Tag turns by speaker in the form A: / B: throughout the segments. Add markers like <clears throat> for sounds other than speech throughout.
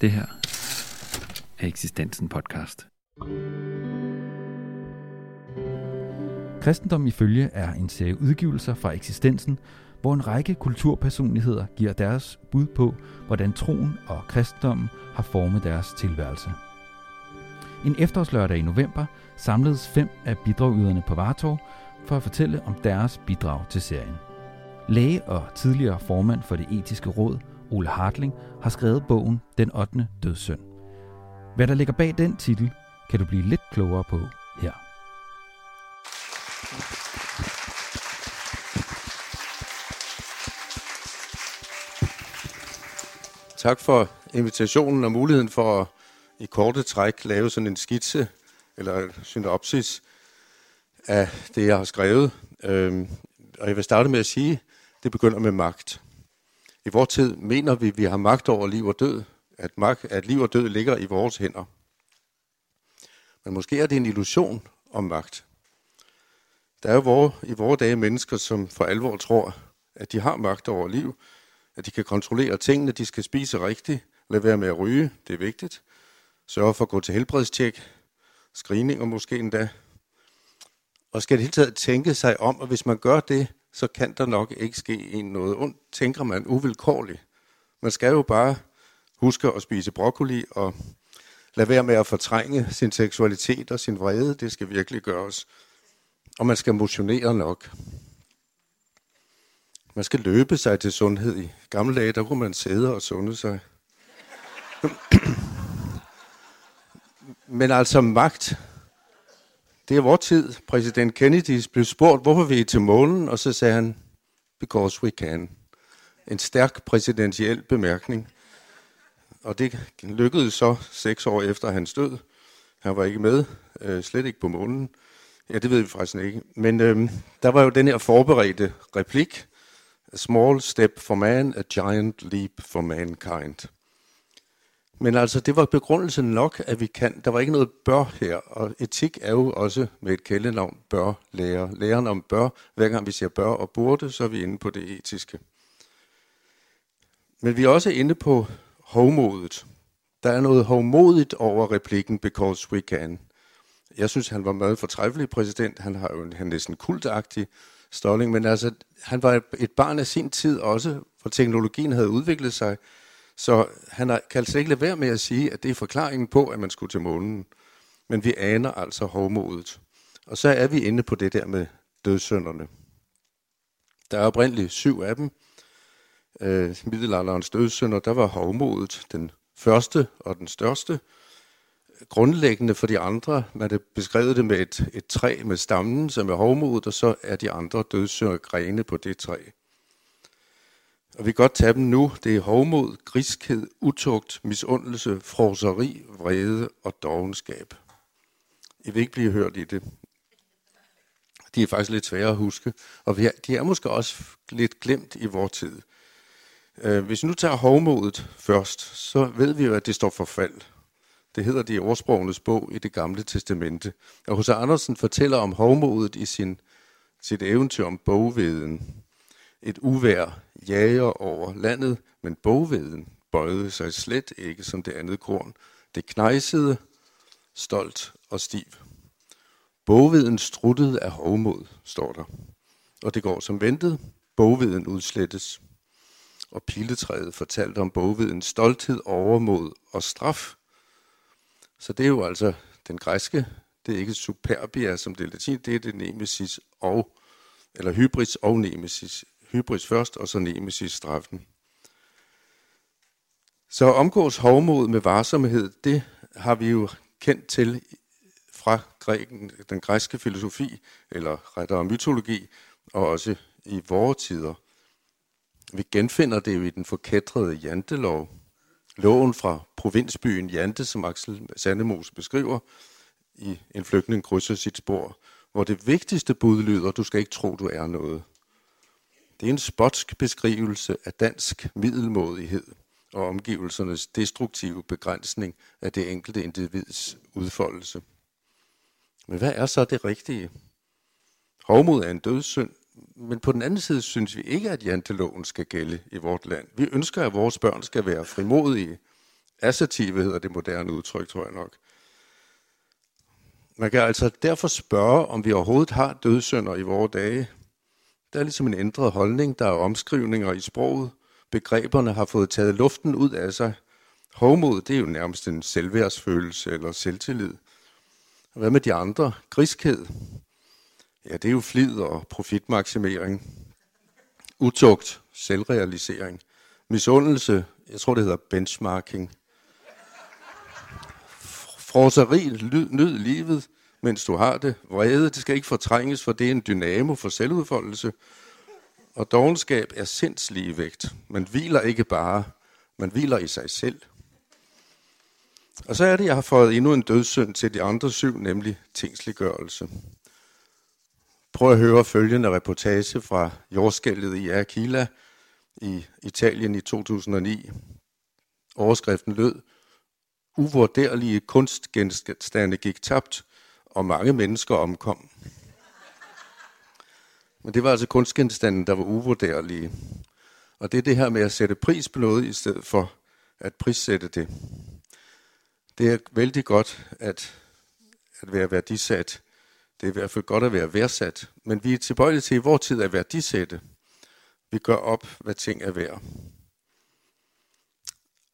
A: Det her er Eksistensen podcast. Kristendom ifølge er en serie udgivelser fra eksistensen, hvor en række kulturpersonligheder giver deres bud på, hvordan troen og kristendommen har formet deres tilværelse. En efterårslørdag i november samledes fem af bidragyderne på Vartov for at fortælle om deres bidrag til serien. Læge og tidligere formand for det etiske råd, Ole Hartling, har skrevet bogen Den 8. dødssynd. Hvad der ligger bag den titel, kan du blive lidt klogere på her.
B: Tak for invitationen og muligheden for at i korte træk lave sådan en skitse eller synopsis af det, jeg har skrevet. Øhm, og jeg vil starte med at sige, at det begynder med magt. I vores tid mener vi, at vi har magt over liv og død, at, magt, at liv og død ligger i vores hænder. Men måske er det en illusion om magt. Der er jo vore, i vores dage mennesker, som for alvor tror, at de har magt over liv, at de kan kontrollere tingene, de skal spise rigtigt, lade være med at ryge, det er vigtigt, sørge for at gå til helbredstjek, screening og måske endda, og skal det hele taget tænke sig om, at hvis man gør det, så kan der nok ikke ske en noget ondt, tænker man uvilkårligt. Man skal jo bare huske at spise broccoli og lade være med at fortrænge sin seksualitet og sin vrede. Det skal virkelig gøres. Og man skal motionere nok. Man skal løbe sig til sundhed. I gamle dage, der kunne man sidde og sunde sig. <clears throat> Men altså magt, det er vores tid. Præsident Kennedy blev spurgt, hvorfor vi er til månen, og så sagde han, because we can. En stærk præsidentiel bemærkning. Og det lykkedes så seks år efter hans død. Han var ikke med, øh, slet ikke på månen. Ja, det ved vi faktisk ikke. Men øh, der var jo den her forberedte replik. A small step for man, a giant leap for mankind. Men altså, det var begrundelsen nok, at vi kan. Der var ikke noget bør her, og etik er jo også med et kældenavn bør lære. Læren om bør, hver gang vi siger bør og burde, så er vi inde på det etiske. Men vi er også inde på hovmodet. Der er noget hovmodigt over replikken, because we can. Jeg synes, han var meget fortræffelig præsident. Han har jo en, han næsten kultagtig stolling, men altså, han var et barn af sin tid også, hvor teknologien havde udviklet sig, så han har, kan sig ikke lade være med at sige, at det er forklaringen på, at man skulle til månen. Men vi aner altså hovmodet. Og så er vi inde på det der med dødssynderne. Der er oprindeligt syv af dem. Øh, middelalderens dødssynder, der var hovmodet den første og den største. Grundlæggende for de andre, man har beskrevet det med et, et træ med stammen, som er hovmodet, og så er de andre dødssynder grene på det træ. Og vi kan godt tage dem nu. Det er hovmod, griskhed, utugt, misundelse, froseri, vrede og dogenskab. I vil ikke blive hørt i det. De er faktisk lidt svære at huske, og de er måske også lidt glemt i vores tid. Øh, hvis vi nu tager hovmodet først, så ved vi jo, at det står for fald. Det hedder det i ordsprogenes bog i det gamle testamente. Og H.C. Andersen fortæller om hovmodet i sin, sit eventyr om bogveden. Et uvær jager over landet, men bogveden bøjede sig slet ikke som det andet korn. Det knejsede, stolt og stiv. Bogveden struttede af hovmod, står der. Og det går som ventet. Bogveden udslettes. Og piletræet fortalte om bogvedens stolthed, overmod og straf. Så det er jo altså den græske, det er ikke superbia som det er latin, det er det nemesis og, eller hybris og nemesis hybris først, og så nemesis straffen. Så omgås hovmod med varsomhed, det har vi jo kendt til fra græken, den græske filosofi, eller rettere mytologi, og også i vores tider. Vi genfinder det jo i den forkætrede jantelov, loven fra provinsbyen Jante, som Axel Sandemos beskriver, i En flygtning krydser sit spor, hvor det vigtigste bud lyder, du skal ikke tro, du er noget. Det er en spotsk beskrivelse af dansk middelmådighed og omgivelsernes destruktive begrænsning af det enkelte individs udfoldelse. Men hvad er så det rigtige? Hovmod er en dødssynd, men på den anden side synes vi ikke, at janteloven skal gælde i vort land. Vi ønsker, at vores børn skal være frimodige, assertive hedder det moderne udtryk, tror jeg nok. Man kan altså derfor spørge, om vi overhovedet har dødssynder i vore dage. Der er ligesom en ændret holdning, der er omskrivninger i sproget. Begreberne har fået taget luften ud af sig. Hovmod, det er jo nærmest en selvværdsfølelse eller selvtillid. Hvad med de andre? Griskhed? Ja, det er jo flid og profitmaksimering. Utugt, selvrealisering. Misundelse, jeg tror det hedder benchmarking. Froseri, nyd livet, mens du har det. Vrede, det skal ikke fortrænges, for det er en dynamo for selvudfoldelse. Og dogenskab er sindsligevægt. Man hviler ikke bare, man hviler i sig selv. Og så er det, jeg har fået endnu en dødssynd til de andre syv, nemlig tingsliggørelse. Prøv at høre følgende reportage fra jordskældet i Aquila i Italien i 2009. Overskriften lød, uvurderlige kunstgenstande gik tabt, og mange mennesker omkom. Men det var altså kunstgenstanden, der var uvurderlige. Og det er det her med at sætte pris på noget, i stedet for at prissætte det. Det er vældig godt at, at være værdisat. Det er i hvert fald godt at være værdsat. Men vi er tilbøjelige til i vores tid at værdisætte. Vi gør op, hvad ting er værd.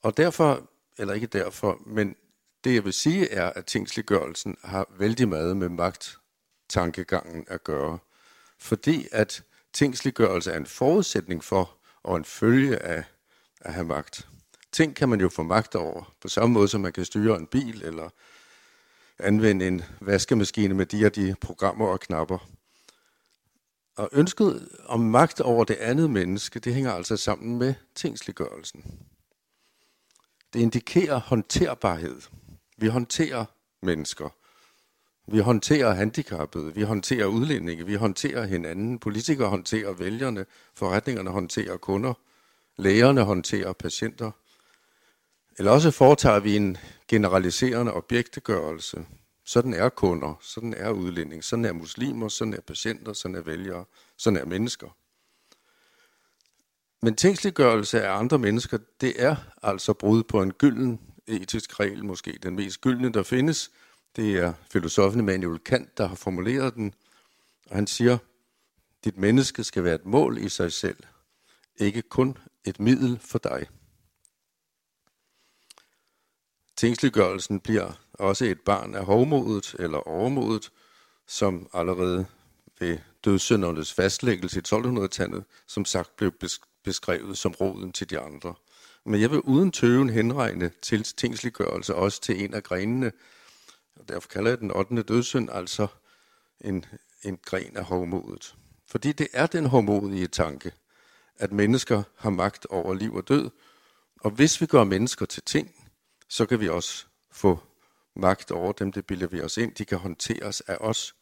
B: Og derfor, eller ikke derfor, men det jeg vil sige er, at tingsliggørelsen har vældig meget med magttankegangen at gøre. Fordi at tingsliggørelse er en forudsætning for og en følge af at have magt. Ting kan man jo få magt over, på samme måde som man kan styre en bil eller anvende en vaskemaskine med de og de programmer og knapper. Og ønsket om magt over det andet menneske, det hænger altså sammen med tingsliggørelsen. Det indikerer håndterbarhed. Vi håndterer mennesker. Vi håndterer handicappede, vi håndterer udlændinge, vi håndterer hinanden. Politikere håndterer vælgerne, forretningerne håndterer kunder, lægerne håndterer patienter. Eller også foretager vi en generaliserende objektegørelse. Sådan er kunder, sådan er udlænding, sådan er muslimer, sådan er patienter, sådan er vælgere, sådan er mennesker. Men tingsliggørelse af andre mennesker, det er altså brud på en gylden etisk regel, måske den mest gyldne, der findes. Det er filosofen Immanuel Kant, der har formuleret den. Og han siger, dit menneske skal være et mål i sig selv, ikke kun et middel for dig. Tingsliggørelsen bliver også et barn af hovmodet eller overmodet, som allerede ved dødsyndernes fastlæggelse i 1200-tallet, som sagt blev beskrevet som roden til de andre. Men jeg vil uden tøven henregne til tingsliggørelse også til en af grenene, og derfor kalder jeg den 8. dødssynd altså en, en gren af hovmodet. Fordi det er den hovmodige tanke, at mennesker har magt over liv og død, og hvis vi gør mennesker til ting, så kan vi også få magt over dem, det bilder vi os ind. De kan håndteres af os.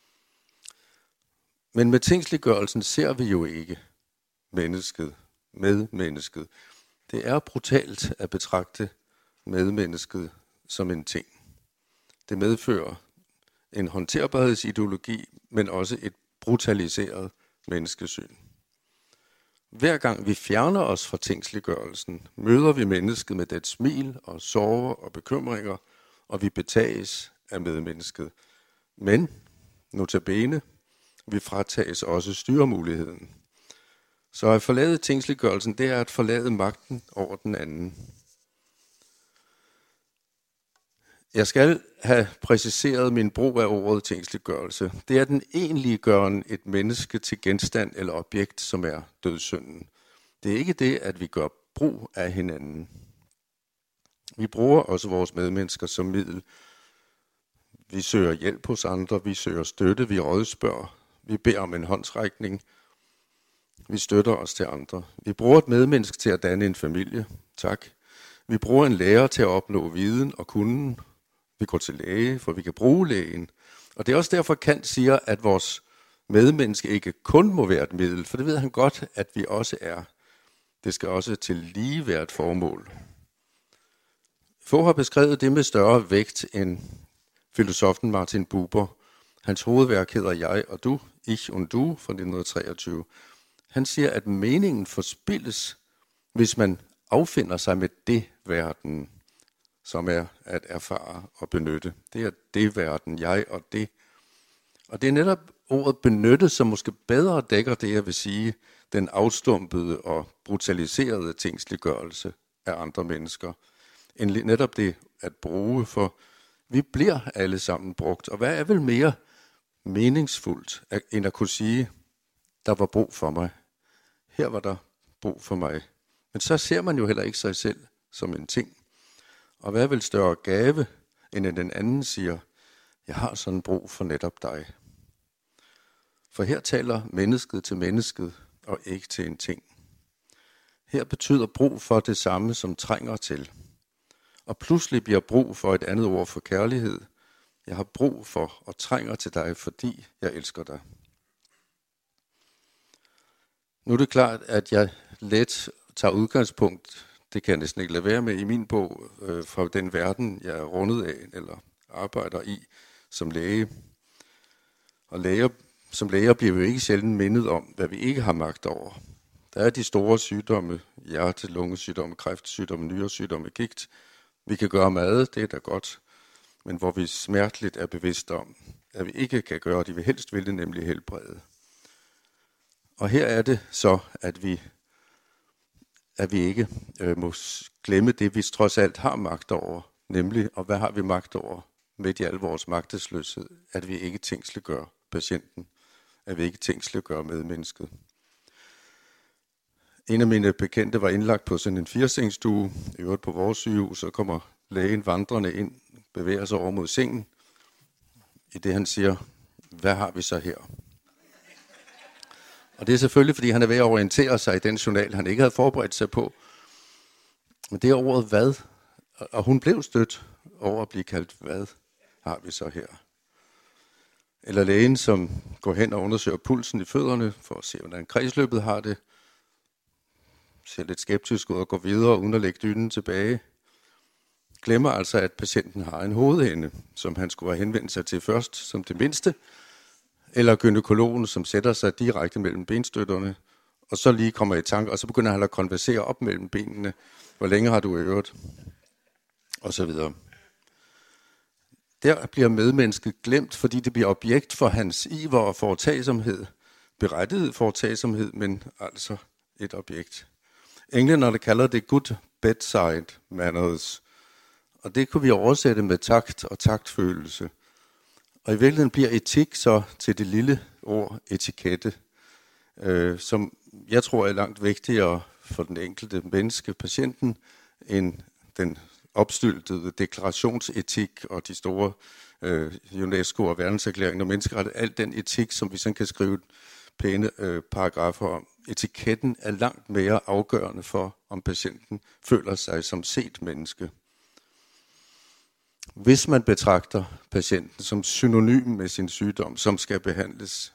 B: Men med tingsliggørelsen ser vi jo ikke mennesket med mennesket. Det er brutalt at betragte medmennesket som en ting. Det medfører en håndterbarhedsideologi, men også et brutaliseret menneskesyn. Hver gang vi fjerner os fra tingsliggørelsen, møder vi mennesket med det smil og sorger og bekymringer, og vi betages af medmennesket. Men, notabene, vi fratages også styremuligheden. Så at forlade tingsliggørelsen, det er at forlade magten over den anden. Jeg skal have præciseret min brug af ordet tingsliggørelse. Det er den egentlige gøren et menneske til genstand eller objekt, som er dødssynden. Det er ikke det, at vi gør brug af hinanden. Vi bruger også vores medmennesker som middel. Vi søger hjælp hos andre, vi søger støtte, vi rådspørger, vi beder om en håndsrækning, vi støtter os til andre. Vi bruger et medmenneske til at danne en familie. Tak. Vi bruger en lærer til at opnå viden og kunden. Vi går til læge, for vi kan bruge lægen. Og det er også derfor, Kant siger, at vores medmenneske ikke kun må være et middel, for det ved han godt, at vi også er. Det skal også til lige være et formål. Få har beskrevet det med større vægt end filosofen Martin Buber. Hans hovedværk hedder Jeg og du, Ich und du fra 1923. Han siger, at meningen forspildes, hvis man affinder sig med det verden. som er at erfare og benytte. Det er det verden, jeg og det. Og det er netop ordet benytte, som måske bedre dækker det, jeg vil sige, den afstumpede og brutaliserede tingsliggørelse af andre mennesker, end netop det at bruge, for vi bliver alle sammen brugt. Og hvad er vel mere meningsfuldt, end at kunne sige, der var brug for mig. Her var der brug for mig. Men så ser man jo heller ikke sig selv som en ting. Og hvad vil større gave, end at den anden siger, jeg har sådan brug for netop dig. For her taler mennesket til mennesket, og ikke til en ting. Her betyder brug for det samme, som trænger til. Og pludselig bliver brug for et andet ord for kærlighed. Jeg har brug for og trænger til dig, fordi jeg elsker dig. Nu er det klart, at jeg let tager udgangspunkt, det kan jeg næsten ikke lade være med i min bog, øh, fra den verden, jeg er rundet af eller arbejder i som læge. Og læger, som læger bliver vi ikke sjældent mindet om, hvad vi ikke har magt over. Der er de store sygdomme, hjerte, lungesygdomme, kræftsygdomme, nyresygdomme, gigt. Vi kan gøre mad, det er da godt, men hvor vi smerteligt er bevidste om, at vi ikke kan gøre det, vi helst vil det, nemlig helbrede. Og her er det så, at vi, at vi ikke øh, må glemme det, vi trods alt har magt over, nemlig, og hvad har vi magt over midt i al vores magtesløshed, at vi ikke tænksliggør patienten, at vi ikke tænksliggør med mennesket. En af mine bekendte var indlagt på sådan en firsengstue, i øvrigt på vores sygehus, så kommer lægen vandrende ind, bevæger sig over mod sengen, i det han siger, hvad har vi så her? Og det er selvfølgelig, fordi han er ved at orientere sig i den journal, han ikke havde forberedt sig på. Men det er ordet hvad, og hun blev stødt over at blive kaldt hvad, har vi så her. Eller lægen, som går hen og undersøger pulsen i fødderne, for at se, hvordan kredsløbet har det. Ser lidt skeptisk ud og går videre, uden at lægge dynen tilbage. Glemmer altså, at patienten har en hovedende, som han skulle have henvendt sig til først, som det mindste, eller gynekologen, som sætter sig direkte mellem benstøtterne, og så lige kommer i tanke, og så begynder han at konversere op mellem benene. Hvor længe har du øvet? Og så videre. Der bliver medmennesket glemt, fordi det bliver objekt for hans iver og foretagsomhed. Berettiget foretagsomhed, men altså et objekt. Englænderne kalder det good bedside manners. Og det kunne vi oversætte med takt og taktfølelse – og i virkeligheden bliver etik så til det lille ord etikette, øh, som jeg tror er langt vigtigere for den enkelte menneske, patienten, end den opstyltede deklarationsetik og de store øh, UNESCO og verdenserklæringen og menneskerettigheder, al den etik, som vi sådan kan skrive pæne øh, paragrafer om. Etiketten er langt mere afgørende for, om patienten føler sig som set menneske. Hvis man betragter patienten som synonym med sin sygdom, som skal behandles,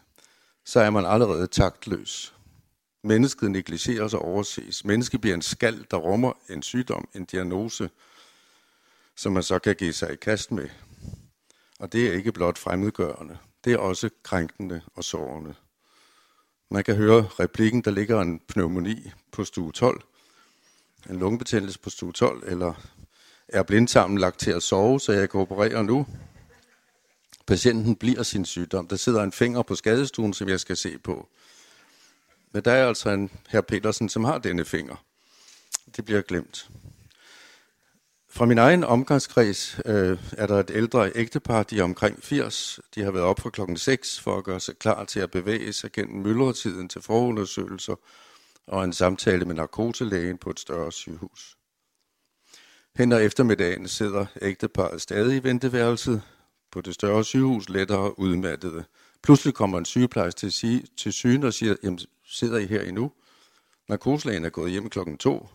B: så er man allerede taktløs. Mennesket negligeres og overses. Mennesket bliver en skal, der rummer en sygdom, en diagnose, som man så kan give sig i kast med. Og det er ikke blot fremmedgørende. Det er også krænkende og sårende. Man kan høre replikken, der ligger en pneumoni på stue 12, en lungebetændelse på stue 12, eller er blindtarmen lagt til at sove, så jeg kan operere nu. Patienten bliver sin sygdom. Der sidder en finger på skadestuen, som jeg skal se på. Men der er altså en herr Petersen, som har denne finger. Det bliver glemt. Fra min egen omgangskreds øh, er der et ældre ægtepar, de er omkring 80. De har været op fra klokken 6 for at gøre sig klar til at bevæge sig gennem myldretiden til forundersøgelser og en samtale med narkoselægen på et større sygehus. Hen og eftermiddagen sidder ægteparret stadig i venteværelset på det større sygehus, lettere udmattede. Pludselig kommer en sygeplejerske til, sige, til syne og siger, jamen sidder I her endnu? Narkoselægen er gået hjem klokken to.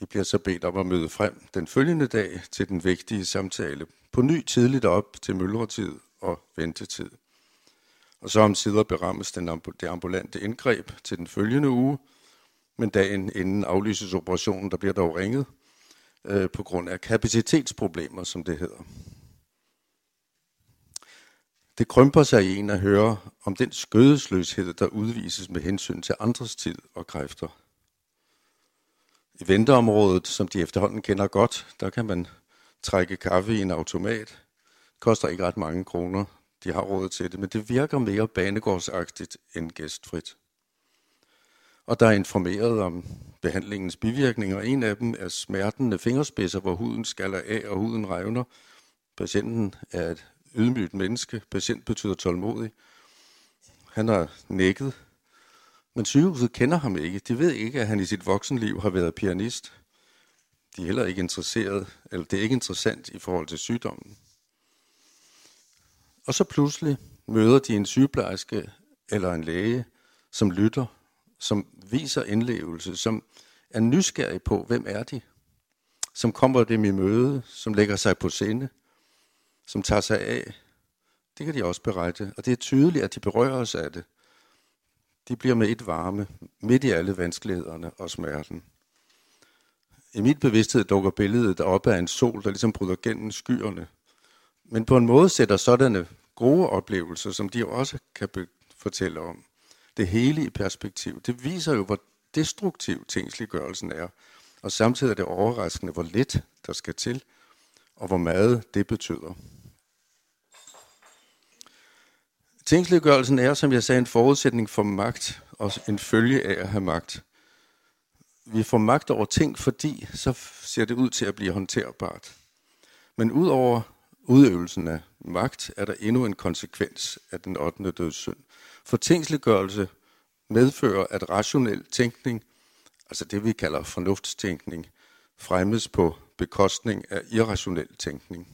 B: De bliver så bedt om at møde frem den følgende dag til den vigtige samtale. På ny tidligt op til myldretid og ventetid. Og så om sider berammes den det ambulante indgreb til den følgende uge, men dagen inden aflyses operationen, der bliver dog ringet, øh, på grund af kapacitetsproblemer, som det hedder. Det krymper sig i en at høre om den skødesløshed, der udvises med hensyn til andres tid og kræfter. I venteområdet, som de efterhånden kender godt, der kan man trække kaffe i en automat. Det koster ikke ret mange kroner. De har råd til det, men det virker mere banegårdsagtigt end gæstfrit. Og der er informeret om behandlingens bivirkninger. En af dem er smertende fingerspidser, hvor huden skaller af og huden revner. Patienten er et ydmygt menneske. Patient betyder tålmodig. Han har nækket. Men sygehuset kender ham ikke. De ved ikke, at han i sit voksenliv har været pianist. De er heller ikke interesseret, eller det er ikke interessant i forhold til sygdommen. Og så pludselig møder de en sygeplejerske eller en læge, som lytter, som viser indlevelse, som er nysgerrig på, hvem er de, som kommer dem i møde, som lægger sig på sinde, som tager sig af. Det kan de også berette, og det er tydeligt, at de berører os af det. De bliver med et varme, midt i alle vanskelighederne og smerten. I mit bevidsthed dukker billedet op af en sol, der ligesom bryder gennem skyerne. Men på en måde sætter sådanne gode oplevelser, som de også kan fortælle om, det hele i perspektiv. Det viser jo, hvor destruktiv tingsliggørelsen er. Og samtidig er det overraskende, hvor lidt der skal til, og hvor meget det betyder. Tingsliggørelsen er, som jeg sagde, en forudsætning for magt, og en følge af at have magt. Vi får magt over ting, fordi så ser det ud til at blive håndterbart. Men udover udøvelsen af magt, er der endnu en konsekvens af den 8. dødssynd. Fortingsliggørelse medfører, at rationel tænkning, altså det vi kalder fornuftstænkning, fremmes på bekostning af irrationel tænkning.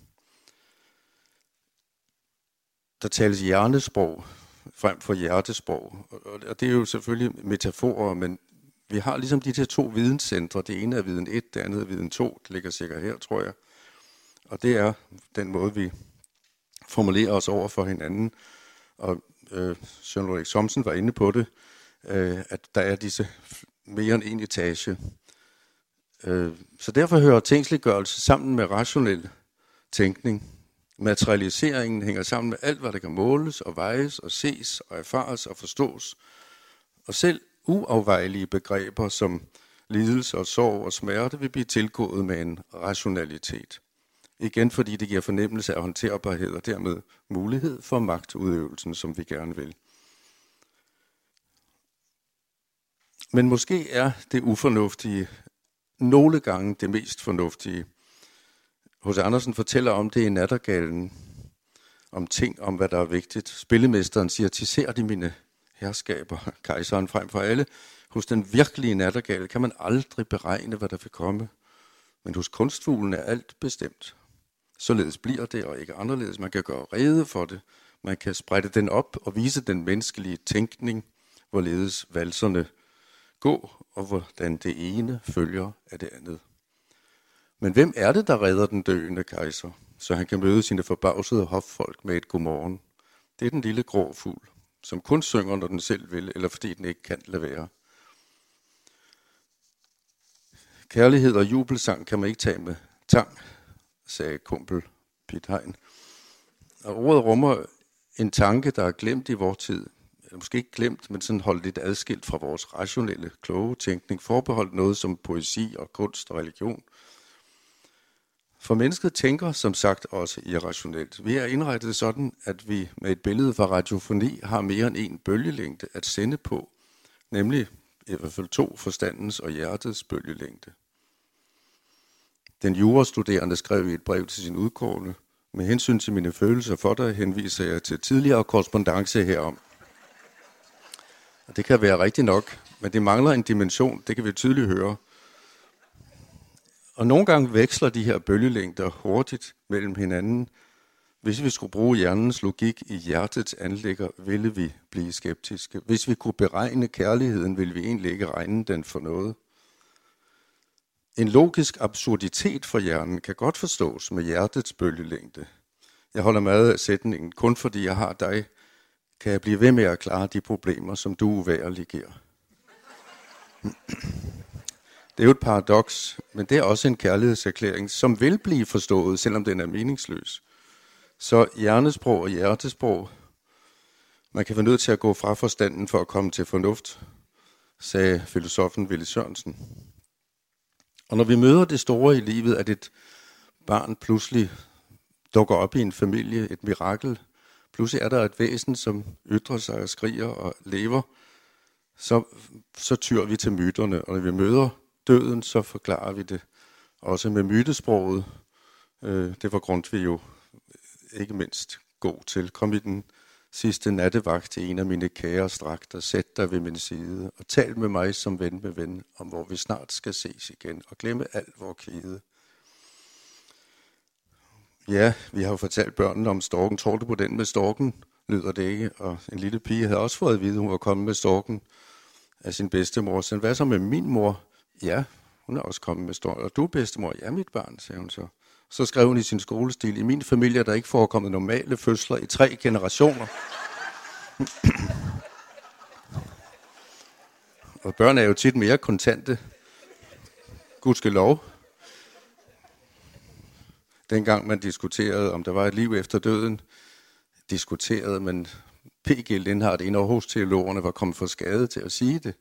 B: Der tales hjernesprog frem for hjertesprog, og det er jo selvfølgelig metaforer, men vi har ligesom de her to videnscentre. Det ene er viden 1, det andet er viden 2. Det ligger sikkert her, tror jeg. Og det er den måde, vi formulerer os over for hinanden. Og øh, Søren Ulrik Thomsen var inde på det, øh, at der er disse mere end en etage. Øh, så derfor hører tænksliggørelse sammen med rationel tænkning. Materialiseringen hænger sammen med alt, hvad der kan måles og vejes og ses og erfares og forstås. Og selv uafvejelige begreber som lidelse og sorg og smerte vil blive tilgået med en rationalitet. Igen fordi det giver fornemmelse af håndterbarhed og dermed mulighed for magtudøvelsen, som vi gerne vil. Men måske er det ufornuftige nogle gange det mest fornuftige. Hos Andersen fortæller om det i Nattergalen, om ting, om hvad der er vigtigt. Spillemesteren siger, tisser de mine herskaber, kejseren frem for alle. Hos den virkelige nattergale kan man aldrig beregne, hvad der vil komme. Men hos kunstfuglen er alt bestemt. Således bliver det, og ikke anderledes. Man kan gøre rede for det. Man kan sprætte den op og vise den menneskelige tænkning, hvorledes valserne gå, og hvordan det ene følger af det andet. Men hvem er det, der redder den døende kejser, så han kan møde sine forbavsede hoffolk med et godmorgen? Det er den lille grå fugl, som kun synger, når den selv vil, eller fordi den ikke kan lade være. Kærlighed og jubelsang kan man ikke tage med tang, sagde kumpel Piet Hein. Og ordet rummer en tanke, der er glemt i vores tid. Eller måske ikke glemt, men sådan holdt lidt adskilt fra vores rationelle, kloge tænkning. Forbeholdt noget som poesi og kunst og religion. For mennesket tænker som sagt også irrationelt. Vi er indrettet sådan, at vi med et billede fra radiofoni har mere end en bølgelængde at sende på, nemlig i hvert fald to forstandens og hjertets bølgelængde. Den jurastuderende skrev i et brev til sin udkårende, med hensyn til mine følelser for dig, henviser jeg til tidligere korrespondence herom. Og det kan være rigtigt nok, men det mangler en dimension, det kan vi tydeligt høre. Og nogle gange veksler de her bølgelængder hurtigt mellem hinanden. Hvis vi skulle bruge hjernens logik i hjertets anlægger, ville vi blive skeptiske. Hvis vi kunne beregne kærligheden, ville vi egentlig ikke regne den for noget. En logisk absurditet for hjernen kan godt forstås med hjertets bølgelængde. Jeg holder meget af sætningen, kun fordi jeg har dig, kan jeg blive ved med at klare de problemer, som du uværlig giver. <clears throat> Det er jo et paradoks, men det er også en kærlighedserklæring, som vil blive forstået, selvom den er meningsløs. Så hjernesprog og hjertesprog, man kan være nødt til at gå fra forstanden for at komme til fornuft, sagde filosofen Ville Sørensen. Og når vi møder det store i livet, at et barn pludselig dukker op i en familie, et mirakel, pludselig er der et væsen, som ytrer sig og skriger og lever, så, så tyr vi til myterne. Og når vi møder døden, så forklarer vi det også med mytesproget. Øh, det var Grundtvig jo ikke mindst god til. Kom i den sidste nattevagt til en af mine kære strakter, sæt dig ved min side og tal med mig som ven med ven om hvor vi snart skal ses igen og glemme alt vor kvide. Ja, vi har jo fortalt børnene om storken. Tror du på den med storken? Lyder det ikke. Og en lille pige havde også fået at vide, at hun var kommet med storken af sin bedstemor. Så hvad så med min mor? Ja, hun er også kommet med storken. Og du bedstemor? Ja, mit barn, sagde hun så. Så skrev hun i sin skolestil, i min familie er der ikke forekommet normale fødsler i tre generationer. <clears throat> og børn er jo tit mere kontante. Gud skal lov. Dengang man diskuterede, om der var et liv efter døden, diskuterede man, P.G. Lindhardt, en af Aarhus-teologerne, var kommet for skade til at sige det.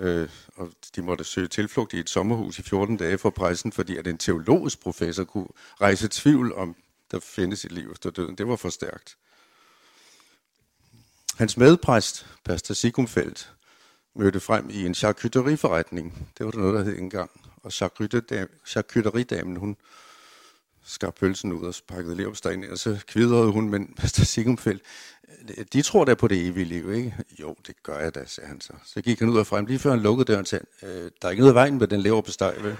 B: Øh, og de måtte søge tilflugt i et sommerhus i 14 dage for pressen, fordi at en teologisk professor kunne rejse tvivl om, der findes et liv efter døden. Det var for stærkt. Hans medpræst, Pastor Sigumfeldt, mødte frem i en charcuterieforretning. Det var der noget, der hed engang. Og charcuteriedamen, hun skar pølsen ud og pakkede leverpostejen ind, og så kvidrede hun, men Pastor Sigumfeldt, de tror da på det evige liv, ikke? Jo, det gør jeg da, sagde han så. Så gik han ud og frem, lige før han lukkede døren, sagde øh, der er ikke noget i vejen med den leverpostej, vel?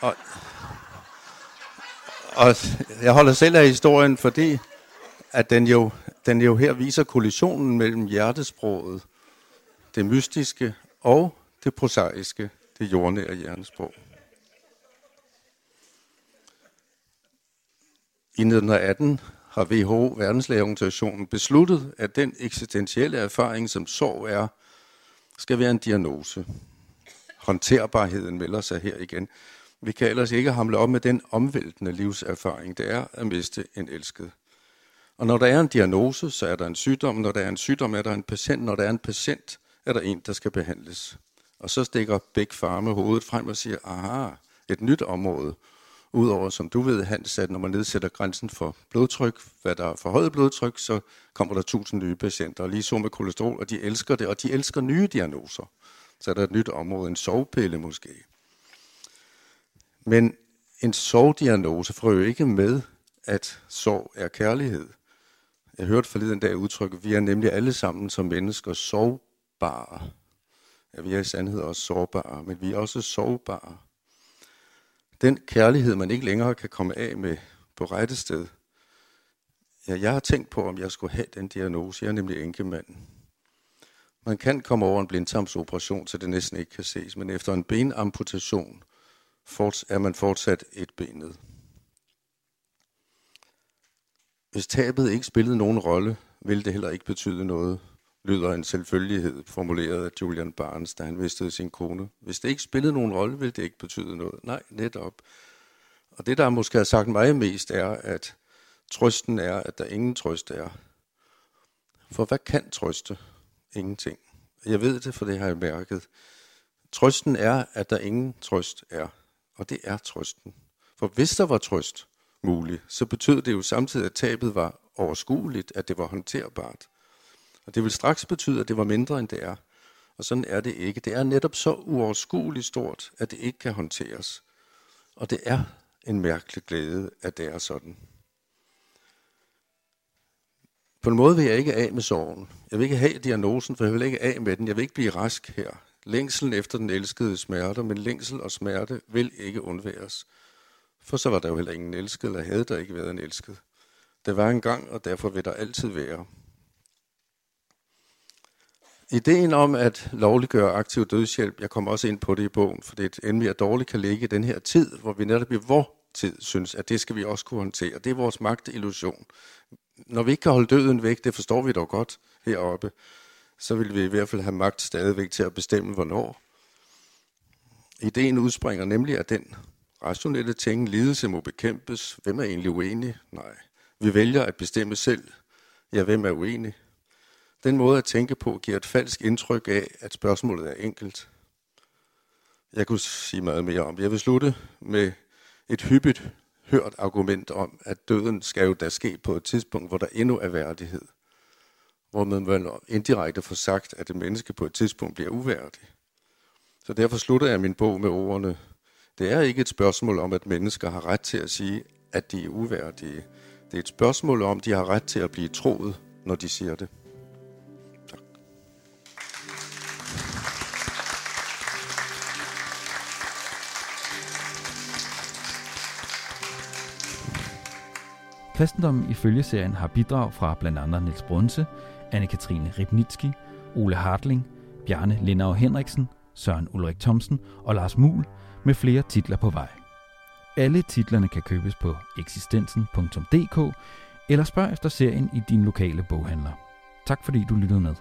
B: Og, og jeg holder selv af historien, fordi at den jo, den jo her viser kollisionen mellem hjertesproget, det mystiske og det prosaiske, det jordnære hjernesprog. I 1918 har WHO, Verdenslægeorganisationen, besluttet, at den eksistentielle erfaring, som sorg er, skal være en diagnose. Håndterbarheden melder sig her igen. Vi kan ellers ikke hamle op med den omvæltende livserfaring, det er at miste en elsket. Og når der er en diagnose, så er der en sygdom. Når der er en sygdom, er der en patient. Når der er en patient, er der en, der skal behandles. Og så stikker Bæk Farme hovedet frem og siger, aha, et nyt område. Udover, som du ved, Hans, at når man nedsætter grænsen for blodtryk, hvad der er forhøjet blodtryk, så kommer der tusind nye patienter. Og lige så med kolesterol, og de elsker det, og de elsker nye diagnoser. Så er der et nyt område, en sovepille måske. Men en sovdiagnose får jo ikke med, at sorg er kærlighed. Jeg hørte forleden dag udtrykket, vi er nemlig alle sammen som mennesker sovbare. Ja, vi er i sandhed også sårbare, men vi er også sovbare. Den kærlighed, man ikke længere kan komme af med på rette sted. Ja, jeg har tænkt på, om jeg skulle have den diagnose. Jeg er nemlig enkemand. Man kan komme over en blindtarmsoperation, så det næsten ikke kan ses, men efter en benamputation er man fortsat et benet. Hvis tabet ikke spillede nogen rolle, ville det heller ikke betyde noget lyder en selvfølgelighed formuleret af Julian Barnes, da han mistede sin kone. Hvis det ikke spillede nogen rolle, ville det ikke betyde noget. Nej, netop. Og det, der måske har sagt mig mest, er, at trøsten er, at der ingen trøst er. For hvad kan trøste? Ingenting. Jeg ved det, for det har jeg mærket. Trøsten er, at der ingen trøst er. Og det er trøsten. For hvis der var trøst mulig, så betød det jo samtidig, at tabet var overskueligt, at det var håndterbart. Og det vil straks betyde, at det var mindre, end det er. Og sådan er det ikke. Det er netop så uoverskueligt stort, at det ikke kan håndteres. Og det er en mærkelig glæde, at det er sådan. På en måde vil jeg ikke af med sorgen. Jeg vil ikke have diagnosen, for jeg vil ikke af med den. Jeg vil ikke blive rask her. Længselen efter den elskede smerte, men længsel og smerte vil ikke undværes. For så var der jo heller ingen elsket, eller havde der ikke været en elsket. Der var en gang, og derfor vil der altid være. Ideen om at lovliggøre aktiv dødshjælp, jeg kommer også ind på det i bogen, for det er et emne, dårligt kan ligge i den her tid, hvor vi netop i vor tid synes, at det skal vi også kunne håndtere. Det er vores magtillusion. Når vi ikke kan holde døden væk, det forstår vi dog godt heroppe, så vil vi i hvert fald have magt stadigvæk til at bestemme, hvornår. Ideen udspringer nemlig af den rationelle ting, lidelse må bekæmpes. Hvem er egentlig uenig? Nej. Vi vælger at bestemme selv. Ja, hvem er uenig? Den måde at tænke på giver et falsk indtryk af, at spørgsmålet er enkelt. jeg kunne sige meget mere om. Jeg vil slutte med et hyppigt hørt argument om, at døden skal jo da ske på et tidspunkt, hvor der endnu er værdighed. Hvor man indirekte får sagt, at et menneske på et tidspunkt bliver uværdig. Så derfor slutter jeg min bog med ordene. Det er ikke et spørgsmål om, at mennesker har ret til at sige, at de er uværdige. Det er et spørgsmål om, de har ret til at blive troet, når de siger det.
A: Kristendommen i følgeserien har bidrag fra blandt andre Niels Brunse, Anne-Katrine Ribnitski, Ole Hartling, Bjarne Lindau Henriksen, Søren Ulrik Thomsen og Lars Mul med flere titler på vej. Alle titlerne kan købes på eksistensen.dk eller spørg efter serien i din lokale boghandler. Tak fordi du lyttede med.